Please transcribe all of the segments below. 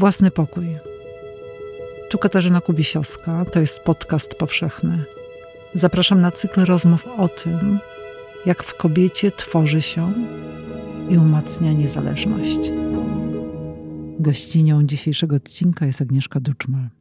Własny pokój. Tu Katarzyna Kubisiowska, to jest podcast powszechny. Zapraszam na cykl rozmów o tym, jak w kobiecie tworzy się i umacnia niezależność. Gościnią dzisiejszego odcinka jest Agnieszka Duczmal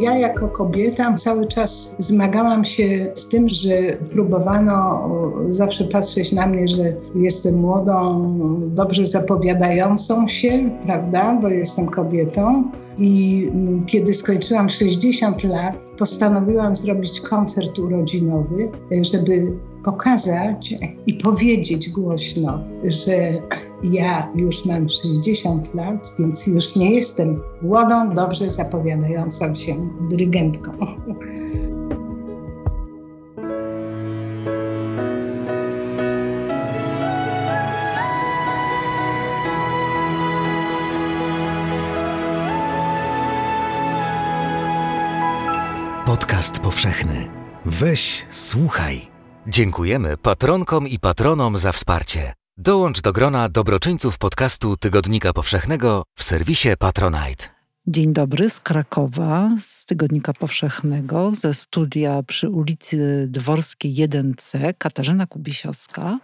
ja jako kobieta cały czas zmagałam się z tym, że próbowano zawsze patrzeć na mnie, że jestem młodą, dobrze zapowiadającą się, prawda, bo jestem kobietą. I kiedy skończyłam 60 lat, postanowiłam zrobić koncert urodzinowy, żeby pokazać i powiedzieć głośno, że ja już mam 60 lat, więc już nie jestem młodą, dobrze zapowiadającą się dyrygentką. Podcast powszechny. Weź, słuchaj. Dziękujemy patronkom i patronom za wsparcie. Dołącz do grona dobroczyńców podcastu Tygodnika Powszechnego w serwisie Patronite. Dzień dobry z Krakowa, z Tygodnika Powszechnego, ze studia przy ulicy Dworskiej 1C, Katarzyna Kubisiowska.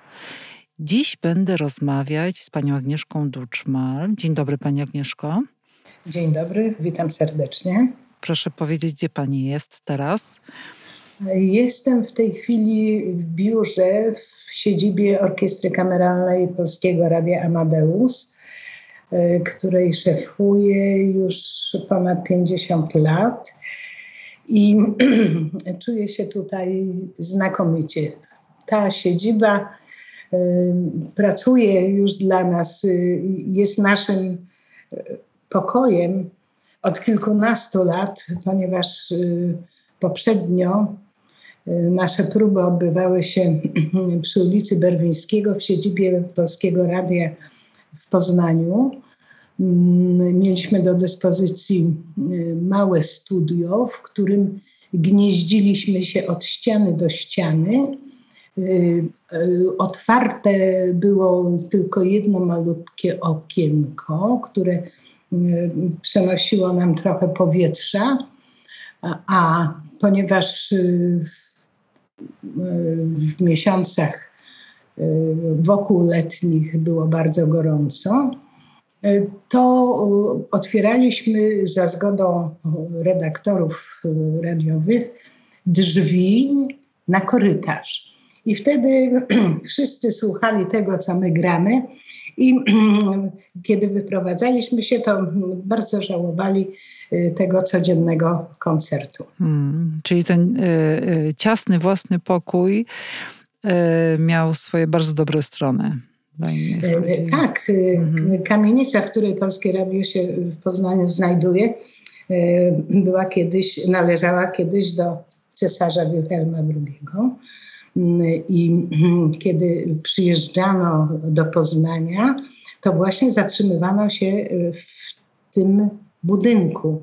Dziś będę rozmawiać z panią Agnieszką Duczmal. Dzień dobry pani Agnieszko. Dzień dobry, witam serdecznie. Proszę powiedzieć, gdzie pani jest teraz? Jestem w tej chwili w biurze w siedzibie Orkiestry Kameralnej Polskiego Radia Amadeus, e, której szefuję już ponad 50 lat. I czuję się tutaj znakomicie. Ta siedziba y, pracuje już dla nas, y, jest naszym pokojem od kilkunastu lat, ponieważ poprzednio nasze próby odbywały się przy ulicy Berwińskiego w siedzibie Polskiego Radia w Poznaniu. Mm, mieliśmy do dyspozycji y, małe studio, w którym gnieździliśmy się od ściany do ściany. Y, otwarte było tylko jedno malutkie okienko, które przenosiło nam trochę powietrza, a ponieważ w miesiącach y, wokół letnich było bardzo gorąco, y, to otwieraliśmy za zgodą redaktorów radiowych drzwi na korytarz. I wtedy wszyscy słuchali tego, co my gramy. I kiedy wyprowadzaliśmy się, to bardzo żałowali tego codziennego koncertu. Hmm, czyli ten y, y, ciasny własny pokój y, miał swoje bardzo dobre strony. Y, tak, mhm. kamienica, w której Polskie Radio się w Poznaniu znajduje, była kiedyś, należała kiedyś do cesarza Wilhelma II. I kiedy przyjeżdżano do Poznania, to właśnie zatrzymywano się w tym budynku.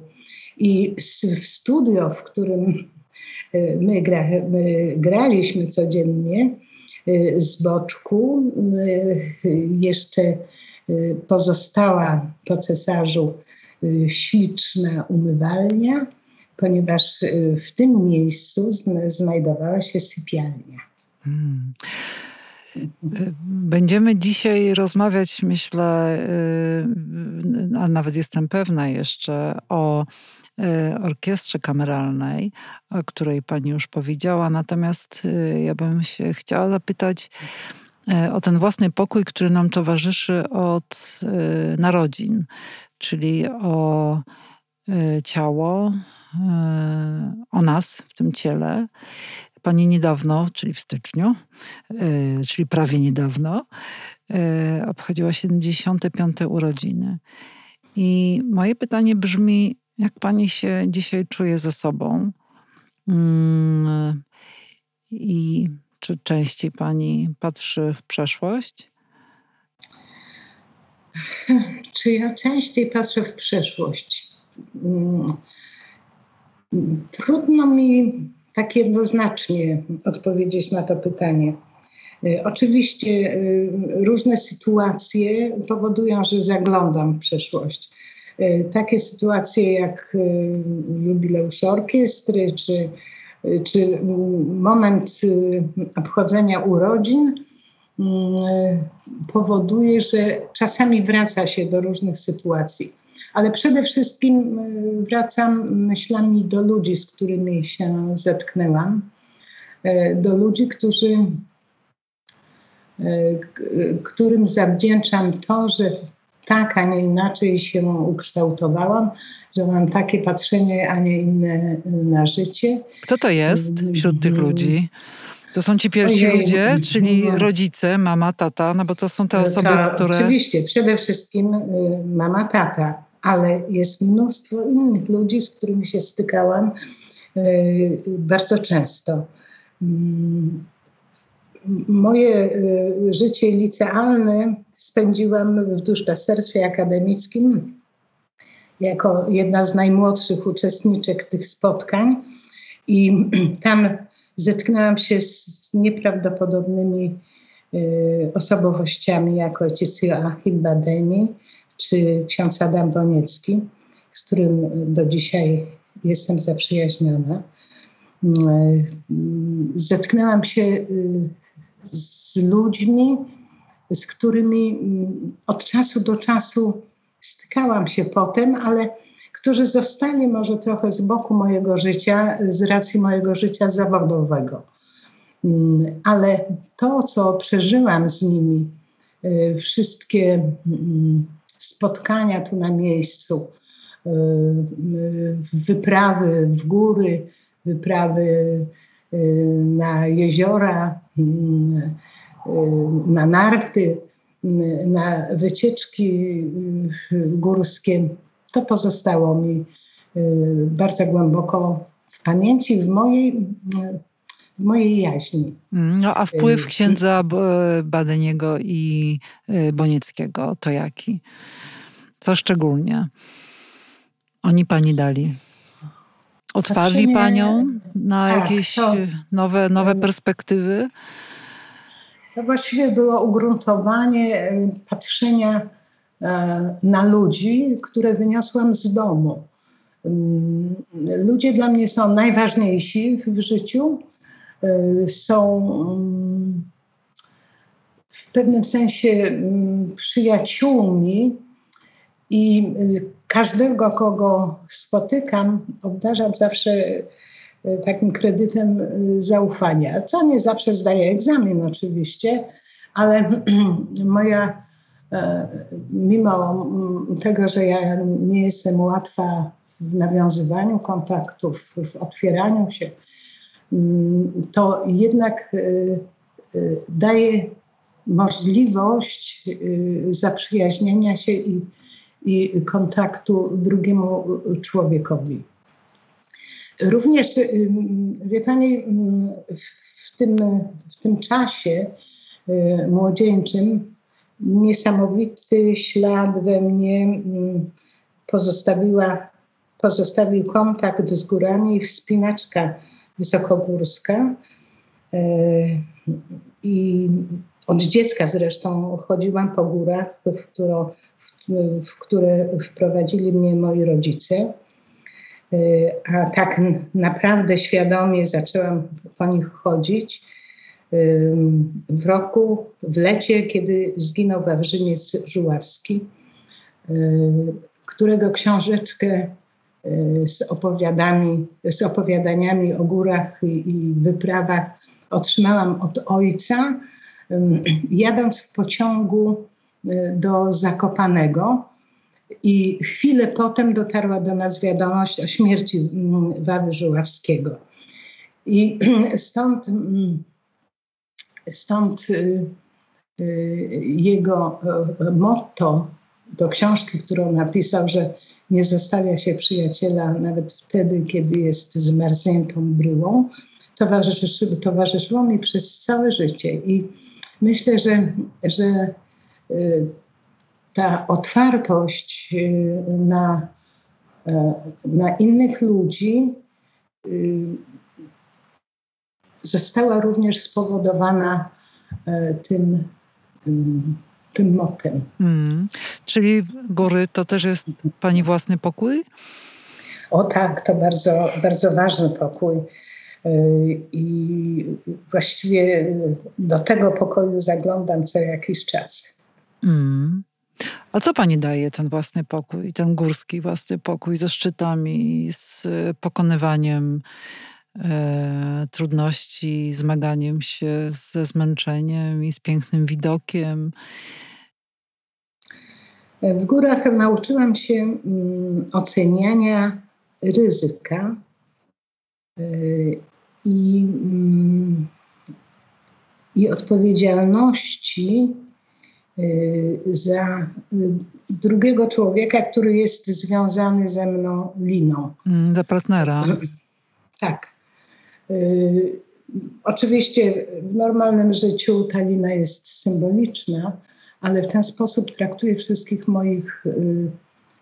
I w studio, w którym e, my, gra, my graliśmy codziennie, e, z boczku e, jeszcze pozostała po cesarzu śliczna umywalnia, ponieważ w tym miejscu znajdowała się sypialnia. Hmm. Będziemy dzisiaj rozmawiać, myślę, y, a nawet jestem pewna jeszcze, o y, orkiestrze kameralnej, o której pani już powiedziała. Natomiast y, ja bym się chciała zapytać o ten własny pokój, który nam towarzyszy od narodzin, czyli o ciało, o nas w tym ciele, Pani niedawno, czyli w styczniu, e, czyli prawie niedawno, e, obchodziła 75. urodziny. I moje pytanie brzmi, jak pani się dzisiaj czuje ze sobą? Mm, I czy częściej pani patrzy w przeszłość? Czy ja częściej patrzę w przeszłość? Mm, trudno mi tak jednoznacznie odpowiedzieć na to pytanie. Oczywiście różne sytuacje powodują, że zaglądam w przeszłość. Takie sytuacje jak jubileusz orkiestry, czy, czy moment obchodzenia urodzin powoduje, że czasami wraca się do różnych sytuacji ale przede wszystkim y, wracam myślami do ludzi, z którymi się zetknęłam, y, do ludzi, którzy, y, którym zawdzięczam to, że tak, a nie inaczej się ukształtowałam, że mam takie patrzenie, a nie inne na życie. Kto to jest wśród tych ludzi? To są ci pierwsi Ojej, ludzie, czyli no. rodzice, mama, tata, no bo to są te osoby, to, które... Oczywiście, przede wszystkim mama, tata ale jest mnóstwo innych ludzi, z którymi się stykałam e, bardzo często. Mm, moje e, życie licealne spędziłam w duszpasterstwie akademickim jako jedna z najmłodszych uczestniczek tych spotkań i tam zetknęłam się z nieprawdopodobnymi e, osobowościami, jak ojciec Joachim Badeni, czy ksiądz Adam Doniecki, z którym do dzisiaj jestem zaprzyjaźniona. Zetknęłam się y, z ludźmi, z którymi mm, od czasu do czasu stykałam się potem, ale którzy zostali może trochę z boku mojego życia, z racji mojego życia zawodowego. Mm, ale to, co przeżyłam z nimi, y, wszystkie mm, spotkania tu na miejscu, e, wyprawy w góry, wyprawy e, na jeziora, na narty, na wycieczki górskie. To pozostało mi bardzo głęboko w pamięci, w mojej, w mojej jaźni. No, a wpływ księdza Badeniego i Bonieckiego to jaki? Co szczególnie oni pani dali? Otwarli Patrzenie, panią na tak, jakieś to, nowe, nowe perspektywy? To właściwie było ugruntowanie patrzenia na ludzi, które wyniosłam z domu. Mm, ludzie dla mnie są najważniejsi w życiu. E, są mm, w pewnym sensie mm, przyjaciółmi, i y, każdego, kogo spotykam, obdarzam zawsze y, takim kredytem y, zaufania, co nie zawsze zdaje egzamin oczywiście, ale moja, mimo mm, tego, że ja nie jestem łatwa w nawiązywaniu kontaktów, w otwieraniu się, to jednak daje możliwość zaprzyjaźnienia się i i kontaktu drugiemu człowiekowi. Również, wie Pani, w tym, w tym czasie y, młodzieńczym niesamowity ślad we mnie pozostawiła, pozostawił kontakt z górami i wspinaczka wysokogórska. Y, I od dziecka zresztą chodziłam po górach, w, którą, w, w które wprowadzili mnie moi rodzice. Y, a tak naprawdę świadomie zaczęłam po nich chodzić y, w roku, w lecie, kiedy zginął Wawrzyniec Żuławski, którego książeczkę z, opowiadami, z opowiadaniami o górach i, i wyprawach otrzymałam od ojca, jadąc w pociągu y, do Zakopanego. I chwilę potem dotarła do nas wiadomość o śmierci mm, Wawy Żuławskiego. I stąd, mm, stąd y, y, jego motto do książki, którą napisał, że nie zostawia się przyjaciela nawet wtedy, kiedy jest zmarzniętą bryłą, towarzyszyło, towarzyszyło mi przez całe życie. I myślę, że, że y, ta otwartość y, na, e, na innych ludzi y, została również spowodowana tym, tym motem. Mm. Czyli góry to też jest Pani własny pokój? O tak, to bardzo, bardzo ważny pokój. I właściwie do tego pokoju zaglądam co jakiś czas. Mm. A co pani daje ten własny pokój, ten górski własny pokój ze szczytami, z pokonywaniem trudności, zmaganiem się ze zmęczeniem i z pięknym widokiem? W górach nauczyłam się mm, oceniania ryzyka e, i, mm, i odpowiedzialności y, za drugiego człowieka, który jest związany ze mną liną. Mm, za partnera. Tak. Y, oczywiście w normalnym życiu ta lina jest symboliczna, ale w ten sposób traktuję wszystkich moich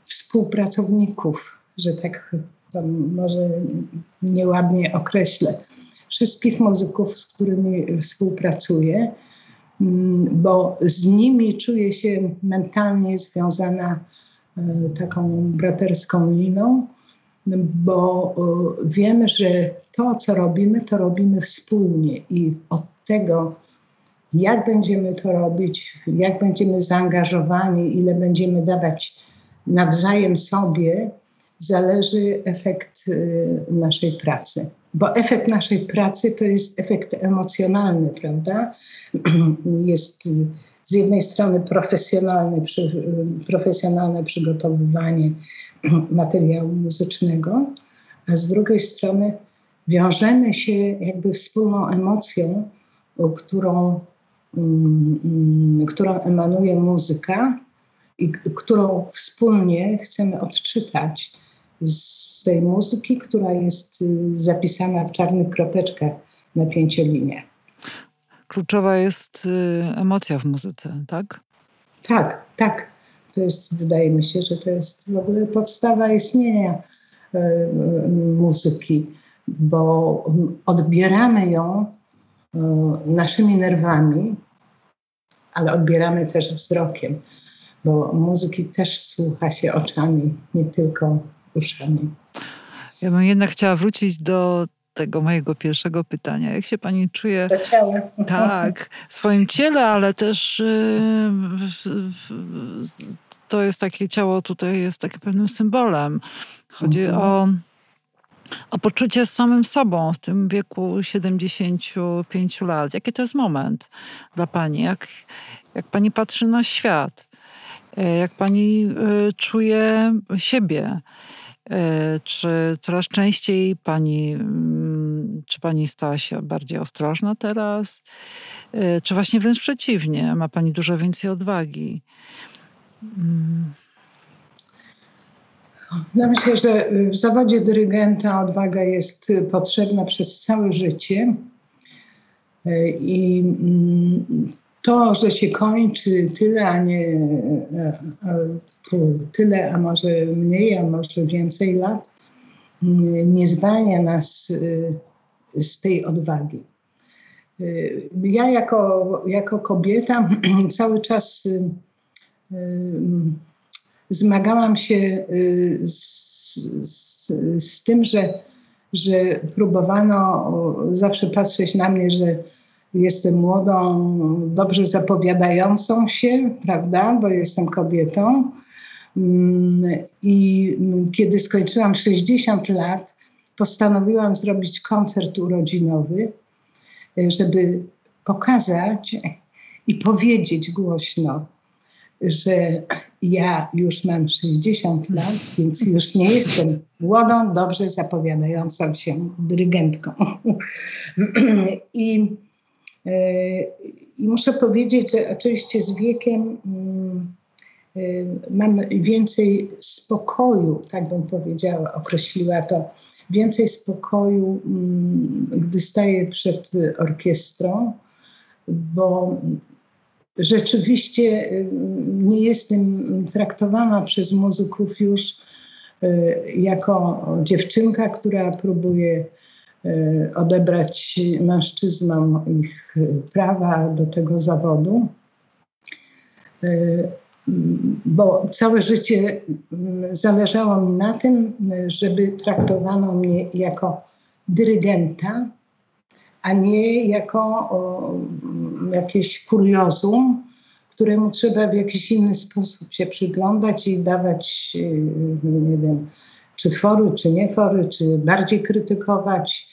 współpracowników, że tak może nieładnie określę. Wszystkich muzyków, z którymi współpracuję, mm, bo z nimi czuję się mentalnie związana taką braterską liną, bo e, wiemy, że to, co robimy, to robimy wspólnie i od tego, jak będziemy to robić, jak będziemy zaangażowani, ile będziemy dawać nawzajem sobie, zależy efekt y, naszej pracy. Bo efekt naszej pracy to jest efekt emocjonalny, prawda? Jest z jednej strony profesjonalne, profesjonalne przygotowywanie materiału muzycznego, a z drugiej strony wiążemy się jakby wspólną emocją, którą, um, którą emanuje muzyka i którą wspólnie chcemy odczytać z tej muzyki, która jest y, zapisana w czarnych kropeczkach na pięciolinie. Kluczowa jest y, emocja w muzyce, tak? Tak, tak. To jest, wydaje mi się, że to jest w ogóle podstawa istnienia y, muzyki, bo odbieramy ją naszymi nerwami, ale odbieramy też wzrokiem, bo muzyki też słucha się oczami, nie tylko uszami. Ja bym jednak chciała wrócić do tego mojego pierwszego pytania. Jak się pani czuje? Do ciała. Tak, w swoim ciele, ale też yy, to jest takie ciało tutaj jest takim pewnym symbolem. Chodzi mhm. o, o poczucie z samym sobą w tym wieku 75 lat. Jaki to jest moment dla pani? Jak, jak pani patrzy na świat? E, jak pani y, czuje siebie? E, czy coraz częściej pani, mm, czy pani stała się bardziej ostrożna teraz? E, czy właśnie wręcz przeciwnie, ma pani dużo więcej odwagi? Mm. Ja myślę, że w zawodzie dyrygenta odwaga jest potrzebna przez całe życie. E, I mm, to, że się kończy tyle, a nie tyle, a może mniej, a może więcej lat, nie zwalnia nas y, z tej odwagi. Y, ja jako, jako kobieta cały czas y, zmagałam się z, z, z tym, że, że próbowano zawsze patrzeć na mnie, że Jestem młodą, dobrze zapowiadającą się, prawda, bo jestem kobietą. Mm, I kiedy skończyłam 60 lat, postanowiłam zrobić koncert urodzinowy, żeby pokazać i powiedzieć głośno, że ja już mam 60 lat, więc już nie jestem młodą, dobrze zapowiadającą się dyrygentką. I i muszę powiedzieć, że oczywiście z wiekiem mm, y, mam więcej spokoju, tak bym powiedziała, określiła to, więcej spokoju, mm, gdy staję przed orkiestrą, bo rzeczywiście y, nie jestem traktowana przez muzyków już y, jako dziewczynka, która próbuje odebrać mężczyznom ich prawa do tego zawodu bo całe życie mm, zależało mi na tym, żeby traktowano mnie jako dyrygenta, a nie jako o, jakieś kuriozum, któremu trzeba w jakiś inny sposób się przyglądać i dawać, nie wiem, czy fory, czy nie fory, czy bardziej krytykować,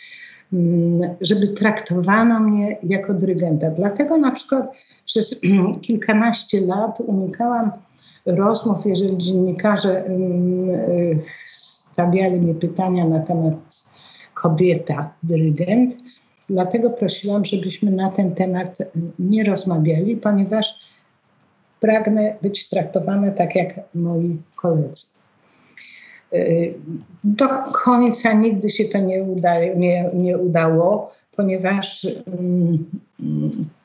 żeby traktowano mnie jako dyrygenta. Dlatego na przykład przez kilkanaście lat unikałam rozmów, jeżeli dziennikarze mm, stawiali mi pytania na temat kobieta, dyrygent. Dlatego prosiłam, żebyśmy na ten temat nie rozmawiali, ponieważ pragnę być traktowana tak jak moi koledzy. Y, do końca nigdy się to nie, uda, nie, nie udało, ponieważ mm,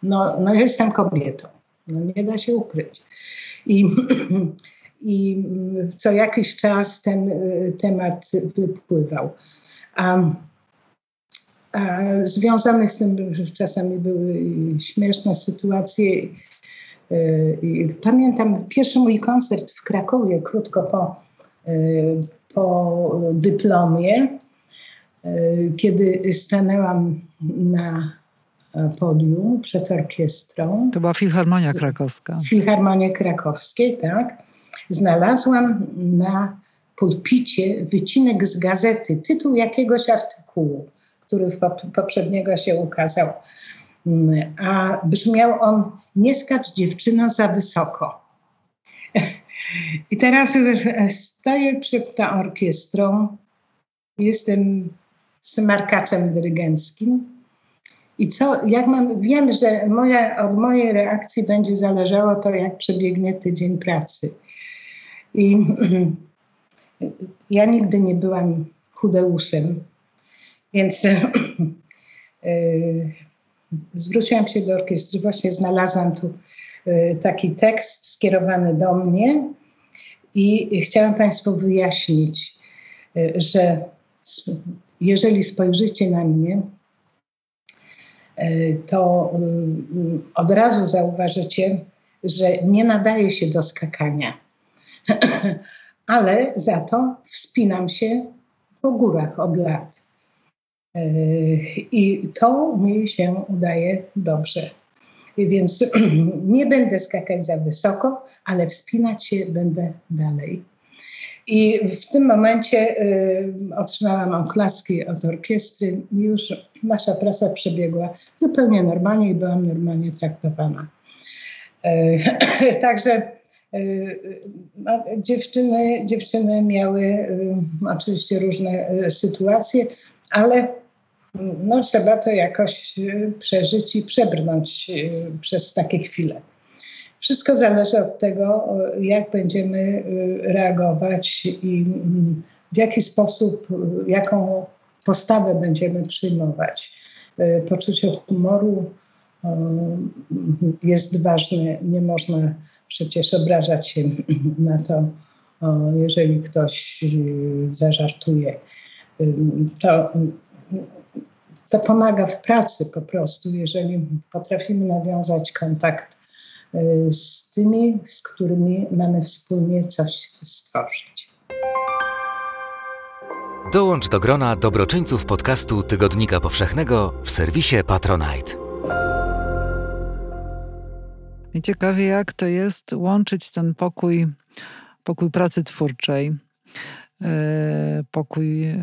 no, no jestem kobietą. No nie da się ukryć. I, I co jakiś czas ten y, temat wypływał. A, a związane z tym, że czasami były śmieszne sytuacje. Y, pamiętam pierwszy mój koncert w Krakowie, krótko po, po dyplomie, kiedy stanęłam na podium przed orkiestrą. To była Filharmonia Krakowska. Filharmonia Krakowskiej, tak. Znalazłam na pulpicie wycinek z gazety, tytuł jakiegoś artykułu, który poprzedniego się ukazał. A brzmiał on Nie skacz dziewczyno za wysoko. I teraz stoję przed tą orkiestrą, jestem smarkaczem dyrygenckim. I co, jak mam, wiem, że moja, od mojej reakcji będzie zależało to, jak przebiegnie tydzień pracy. I ja nigdy nie byłam chudeuszem, więc yy, zwróciłam się do orkiestry. Właśnie znalazłam tu taki tekst skierowany do mnie i chciałam Państwu wyjaśnić, yy, że jeżeli spojrzycie na mnie, e, to od razu zauważycie, że nie nadaje się do skakania. Ale za to wspinam się po górach od lat. I to mi się udaje dobrze. Więc nie będę skakać za wysoko, ale wspinać się będę dalej. I w tym momencie y, otrzymałam oklaski od orkiestry i już nasza praca przebiegła zupełnie normalnie i byłam normalnie traktowana. Y, także y, no, dziewczyny, dziewczyny miały y, oczywiście różne y, sytuacje, ale no, trzeba to jakoś y, przeżyć i przebrnąć przez takie chwile. Wszystko zależy od tego, jak będziemy y, reagować i mm, w jaki sposób, y, jaką postawę będziemy przyjmować. Y, poczucie humoru jest ważne. Nie można przecież obrażać się na to, jeżeli ktoś zażartuje. To, to pomaga w pracy po prostu, jeżeli potrafimy nawiązać kontakt Y, z tymi, z którymi mamy wspólnie coś stworzyć. Dołącz do grona dobroczyńców podcastu Tygodnika Powszechnego w serwisie Patronite. Mnie ciekawie, jak to jest łączyć ten pokój, pokój pracy twórczej, y, pokój y,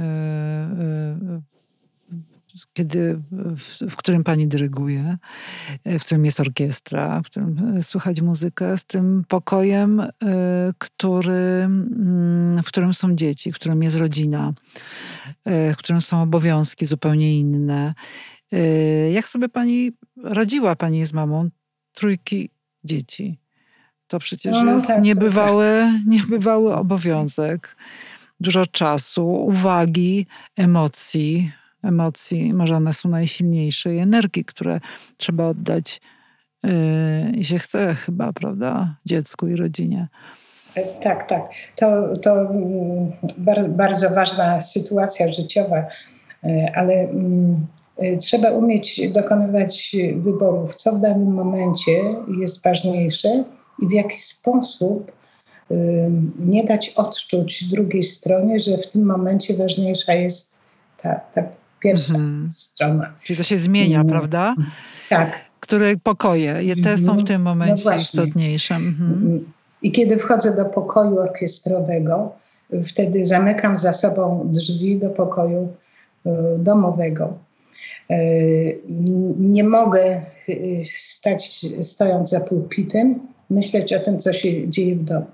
kiedy, w, w, którym pani dyryguje, w którym jest orkiestra, w którym e, słychać muzykę, z tym pokojem, e, który, mm, w którym są dzieci, w którym jest rodzina, e, w którym są obowiązki zupełnie inne. Jak sobie pani radziła, pani z mamą trójki dzieci? To przecież no, jest tak, niebywały, niebywały obowiązek. Dużo czasu, uwagi, emocji, emocji, może one są najsilniejsze i energii, które trzeba oddać yy, i się chce chyba, prawda, dziecku i rodzinie. Tak, tak. To, to mm, bardzo ważna sytuacja życiowa. ale mm, trzeba umieć dokonywać wyborów, co w danym momencie jest ważniejsze i w jaki sposób nie dać odczuć drugiej stronie, że w tym momencie ważniejsza jest ta, ta pierwsza mhm. strona. Czyli to się zmienia, mhm. prawda? Tak. Które pokoje, je te są w tym no momencie no istotniejsze. Mhm. I kiedy wchodzę do pokoju orkiestrowego, wtedy zamykam za sobą drzwi do pokoju y, domowego. Y, nie mogę y, stać, stojąc za pulpitem, myśleć o tym, co się dzieje w domu.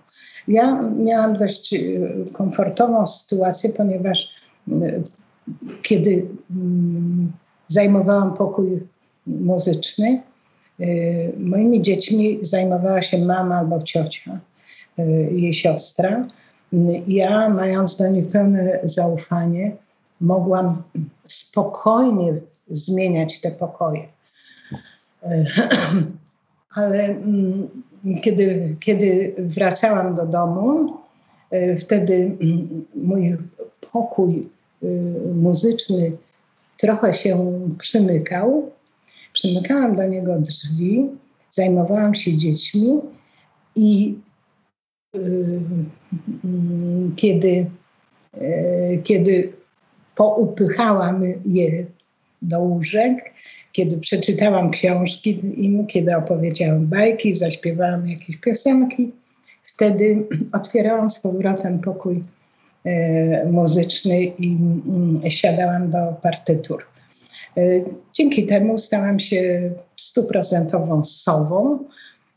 Ja miałam dość komfortową sytuację, ponieważ kiedy mm, zajmowałam pokój muzyczny, moimi dziećmi zajmowała się mama albo ciocia, jej siostra. Ja, mając do nich pełne zaufanie, mogłam spokojnie zmieniać te pokoje. Ale mm, kiedy, kiedy wracałam do domu, e, wtedy mm, mój pokój muzyczny trochę się przymykał. Przymykałam do niego drzwi, zajmowałam się dziećmi i y, mm, kiedy, kiedy poupychałam je do łóżek, kiedy przeczytałam książki im, kiedy opowiedziałam bajki, zaśpiewałam jakieś piosenki, wtedy otwierałam z powrotem pokój muzyczny i mm, siadałam do partytur. E, dzięki temu stałam się stuprocentową sową,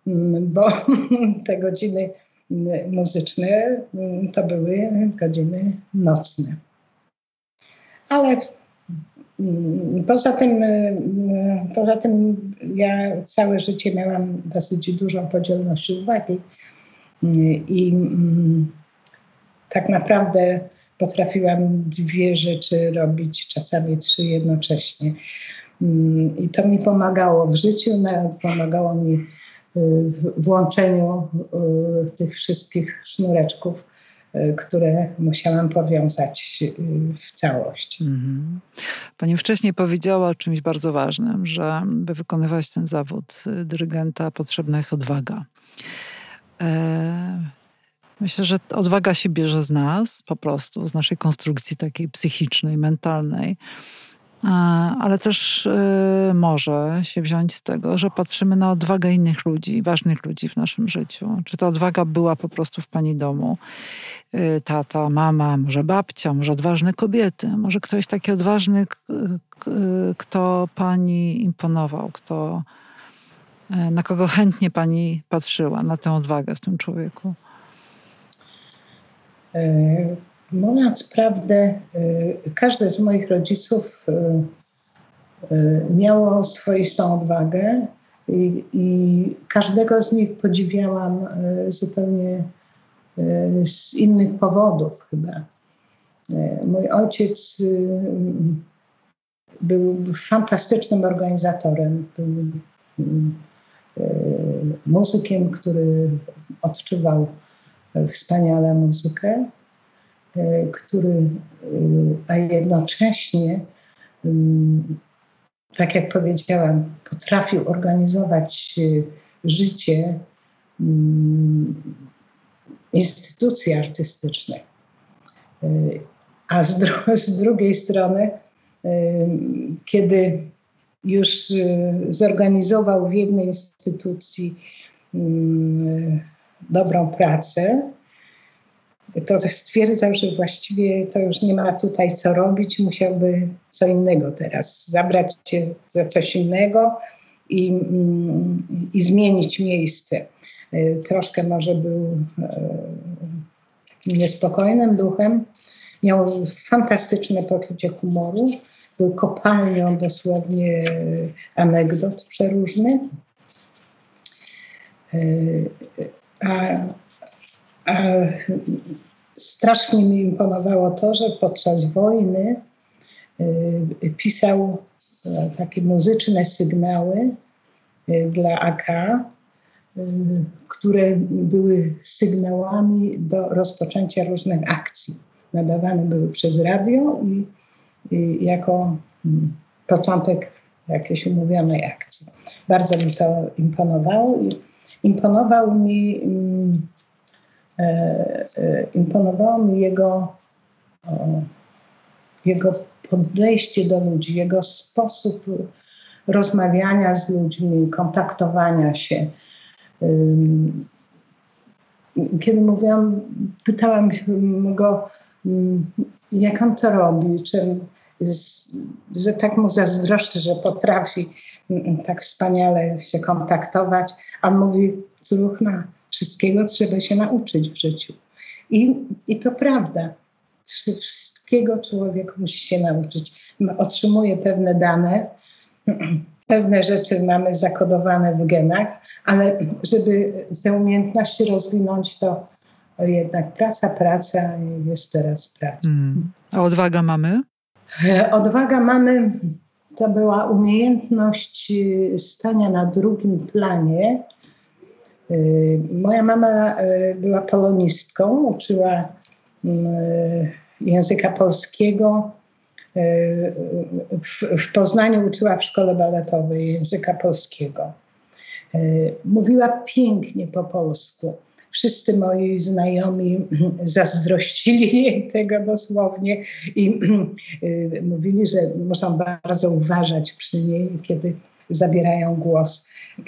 mm, bo te godziny mm, muzyczne to były godziny nocne. Ale poza tym, y, poza tym ja całe życie miałam dosyć dużą podzielność uwagi i tak naprawdę potrafiłam dwie rzeczy robić, czasami trzy jednocześnie. Mm, I to mi pomagało w życiu, pomagało mi y, w włączeniu tych wszystkich sznureczków Y, które musiałam powiązać y, w całość. Mhm. Pani wcześniej powiedziała o czymś bardzo ważnym, że by wykonywać ten zawód y, dyrygenta potrzebna jest odwaga. E, myślę, że odwaga się bierze z nas, po prostu, z naszej konstrukcji takiej psychicznej, mentalnej ale też y, może się wziąć z tego, że patrzymy na odwagę innych ludzi, ważnych ludzi w naszym życiu. Czy ta odwaga była po prostu w pani domu? Y, tata, mama, może babcia, może odważne kobiety, może ktoś taki odważny, kto pani imponował, kto, na kogo chętnie pani patrzyła, na tę odwagę w tym człowieku? E, Mówiąc prawdę, y, każdy z moich rodziców y, miało swoistą odwagę i, i każdego z nich podziwiałam zupełnie z innych powodów chyba. Mój ojciec był fantastycznym organizatorem. Był muzykiem, który odczuwał wspaniale muzykę. E, który, e, a jednocześnie, tak jak powiedziałam, potrafił organizować e, życie instytucji artystycznej. A z, dru z drugiej strony, kiedy już zorganizował w jednej instytucji dobrą pracę, to stwierdzał, że właściwie to już nie ma tutaj co robić, musiałby co innego teraz, zabrać się za coś innego i, mm, i zmienić miejsce. E, troszkę może był e, takim niespokojnym duchem, miał fantastyczne poczucie humoru, był kopalnią dosłownie anegdot przeróżnych. Strasznie mi imponowało to, że podczas wojny y, pisał e, takie muzyczne sygnały y, dla AK, y, które były sygnałami do rozpoczęcia różnych akcji. Nadawane były przez radio i jako mm, początek jakiejś umówionej akcji. Bardzo mi to imponowało. Imponował mi, mm, e, e, imponowało mi jego, jego podejście do ludzi, jego sposób rozmawiania z ludźmi, kontaktowania się. Kiedy mówiłam, pytałam go, jak on to robi, czym, że tak mu zazdroszczę, że potrafi tak wspaniale się kontaktować. On mówi, córuchna, wszystkiego trzeba się nauczyć w życiu. I, i to prawda. Wszystkiego człowiek musi się nauczyć. Otrzymuje pewne dane, pewne rzeczy mamy zakodowane w genach, ale żeby te umiejętności rozwinąć, to jednak praca, praca i jeszcze raz praca. Mm. A odwaga mamy? Odwaga mamy to była umiejętność y, stania na drugim planie. Y, moja mama y, była polonistką, uczyła języka polskiego. W Poznaniu uczyła w szkole baletowej języka polskiego. Mówiła pięknie po polsku wszyscy moi znajomi zazdrościli jej tego dosłownie i y, mówili, że muszą bardzo uważać przy niej, kiedy zabierają głos.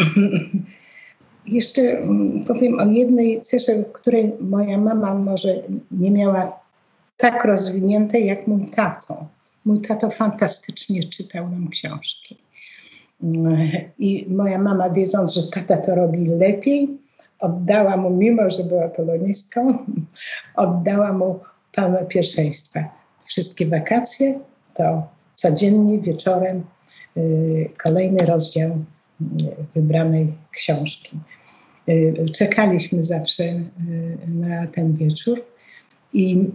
Jeszcze mm, powiem o jednej cesze, której moja mama może nie miała tak rozwiniętej jak mój tato. Mój tato fantastycznie czytał nam książki. I moja mama, wiedząc, że tata to robi lepiej, oddała mu, mimo że była polonistką, oddała mu pełne pierwszeństwa. Wszystkie wakacje to codziennie wieczorem y, kolejny rozdział y, wybranej książki. Y, czekaliśmy zawsze na ten wieczór. I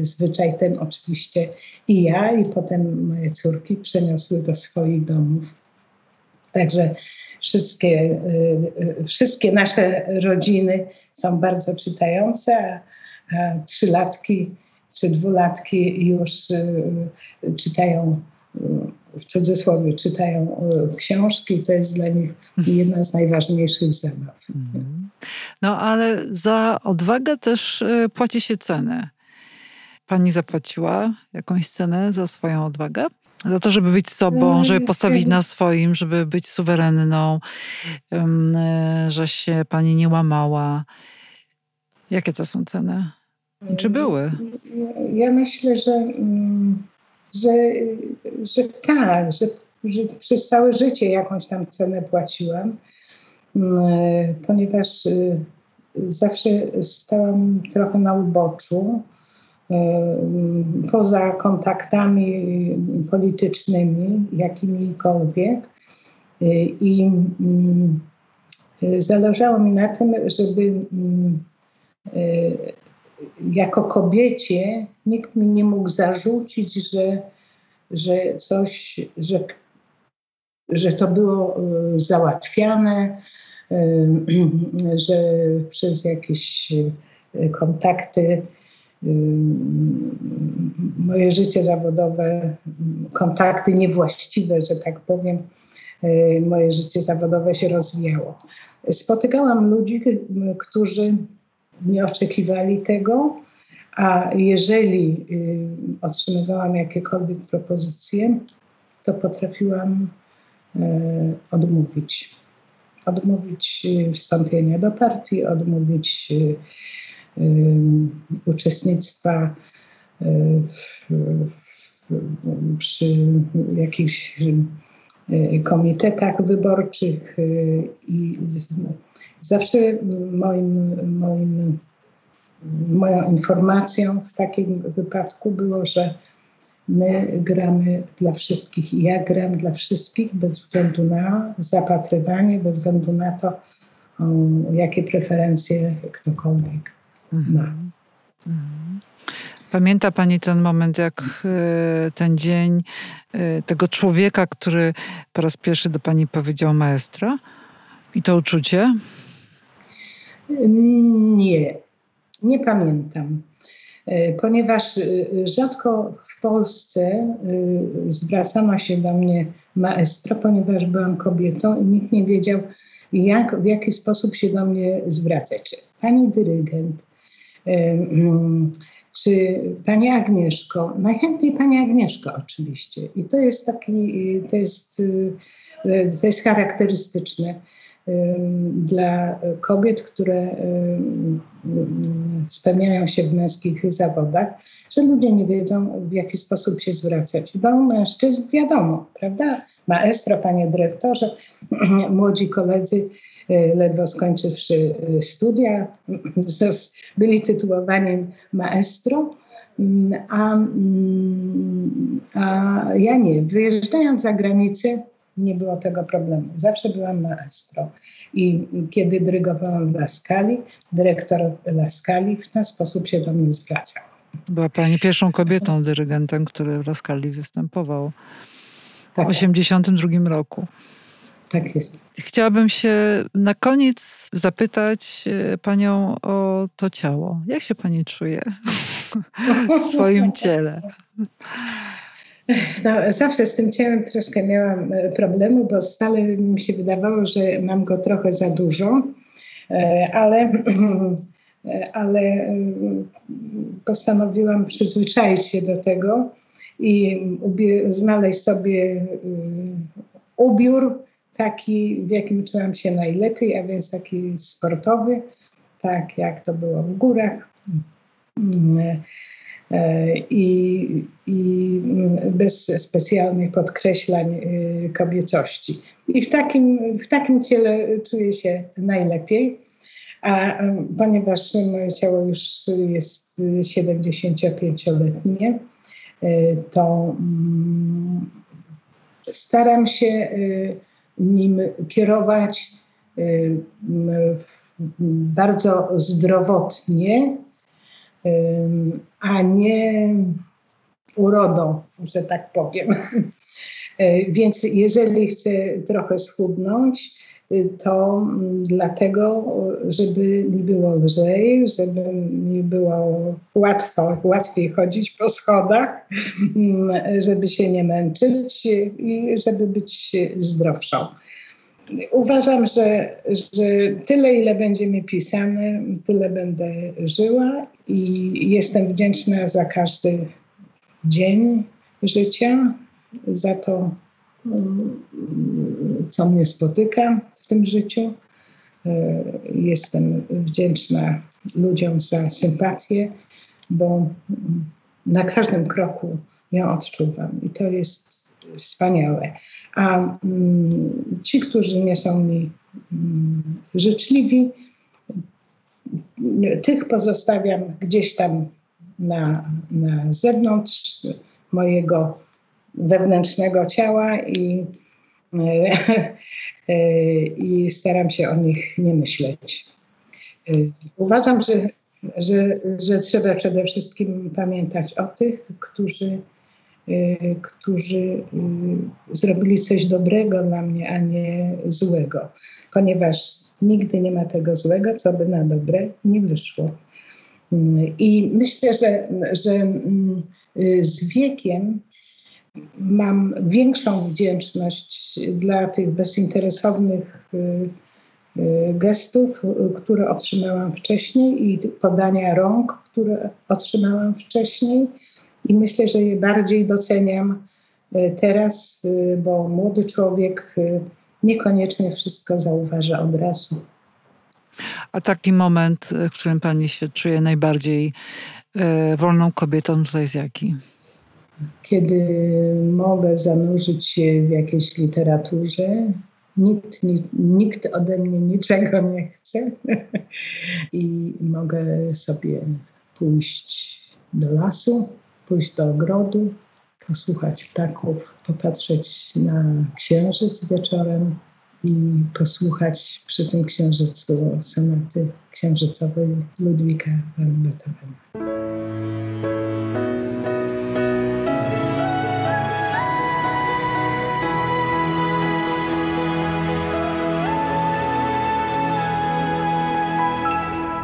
zwyczaj ten oczywiście i ja, i potem moje córki przeniosły do swoich domów. Także wszystkie, y, y, wszystkie nasze rodziny są bardzo czytające, a trzylatki czy dwulatki już y, czytają w cudzysłowie czytają książki, to jest dla nich jedna z najważniejszych zabaw. Mhm. No ale za odwagę też płaci się cenę. Pani zapłaciła jakąś cenę za swoją odwagę? Za to, żeby być sobą, żeby postawić na swoim, żeby być suwerenną, że się pani nie łamała. Jakie to są ceny? I czy były? Ja myślę, że, mm, że, że tak, że, że przez całe życie jakąś tam cenę płaciłam, mm, ponieważ y, zawsze stałam trochę na uboczu poza kontaktami politycznymi, jakimikolwiek. I mm, zależało mi na tym, żeby mm, jako kobiecie nikt mi nie mógł zarzucić, że, że coś, że, że to było e, załatwiane, e, że przez jakieś e, kontakty moje życie zawodowe, kontakty niewłaściwe, że tak powiem, y, moje życie zawodowe się rozwijało. Spotykałam ludzi, którzy nie oczekiwali tego, a jeżeli y, otrzymywałam jakiekolwiek propozycje, to potrafiłam y, odmówić. Odmówić wstąpienia do partii, odmówić uczestnictwa w, w, przy jakichś komitetach wyborczych i zawsze moim, moim, moją informacją w takim wypadku było, że my gramy dla wszystkich i ja gram dla wszystkich bez względu na zapatrywanie, bez względu na to, jakie preferencje ktokolwiek Mhm. Mhm. Pamięta Pani ten moment, jak e, ten dzień e, tego człowieka, który po raz pierwszy do Pani powiedział maestra? I to uczucie? Nie, nie pamiętam. ponieważ rzadko w Polsce zwracano się do mnie maestro, ponieważ byłam kobietą i nikt nie wiedział, jak, w jaki sposób się do mnie zwracać. Pani dyrygent, czy Pani Agnieszko, najchętniej Pani Agnieszko oczywiście. I to jest taki, to jest, to jest charakterystyczne dla kobiet, które spełniają się w męskich zawodach, że ludzie nie wiedzą, w jaki sposób się zwracać. Do mężczyzn wiadomo, prawda? Maestro, panie dyrektorze, młodzi koledzy ledwo skończywszy e, studia, byli tytułowani maestro, mm, a, mm, a ja nie. Wyjeżdżając za granicę, nie było tego problemu. Zawsze byłam maestro. I kiedy dyrygowałam w Laskali, dyrektor Laskali w ten sposób się do mnie zwracał. Była Pani pierwszą kobietą dyrygentem, który w Laskali występował w 1982 tak. roku. Tak jest. Chciałabym się na koniec zapytać e, panią o to ciało. Jak się pani czuje w swoim ciele? No, zawsze z tym ciałem troszkę miałam e, problemu, bo stale mi się wydawało, że mam go trochę za dużo, e, ale, ale postanowiłam przyzwyczaić się do tego i znaleźć sobie ubiór, taki, w jakim czułam się najlepiej, a więc taki sportowy, tak jak to było w górach. Mm, e, I, i bez specjalnych podkreślań e, kobiecości. I w takim, w takim ciele czuję się najlepiej. A ponieważ moje ciało już jest 75-letnie, e, to mm, staram się nim kierować bardzo zdrowotnie, a nie urodą, że tak powiem. Więc jeżeli chcę trochę schudnąć, to dlatego, żeby mi było lżej, żeby mi było łatwo, łatwiej chodzić po schodach, żeby się nie męczyć i żeby być zdrowszą. Uważam, że, że tyle, ile będzie mi pisane, tyle będę żyła i jestem wdzięczna za każdy dzień życia, za to, co mnie spotyka w tym życiu. E, jestem wdzięczna ludziom za sympatię, bo na każdym kroku ją odczuwam i to jest wspaniałe. A mm, ci, którzy nie są mi mm, życzliwi, tych pozostawiam gdzieś tam na, na zewnątrz mojego wewnętrznego ciała i, i staram się o nich nie myśleć. Uważam, że, że, że trzeba przede wszystkim pamiętać o tych, którzy, którzy zrobili coś dobrego dla mnie, a nie złego, ponieważ nigdy nie ma tego złego, co by na dobre nie wyszło. I myślę, że, że mm, z wiekiem mam większą wdzięczność dla tych bezinteresownych y, y, gestów, które otrzymałam wcześniej i podania rąk, które otrzymałam wcześniej. I myślę, że je bardziej doceniam y, teraz, bo młody człowiek niekoniecznie wszystko zauważa od razu. A taki moment, w którym pani się czuje najbardziej wolną kobietą, to jest jaki? Kiedy mogę zanurzyć się w jakiejś literaturze. Nikt, nikt ode mnie niczego nie chce i mogę sobie pójść do lasu, pójść do ogrodu, posłuchać ptaków, popatrzeć na księżyc wieczorem i posłuchać przy tym księżycu sonaty księżycowej Ludwika van Beethovena.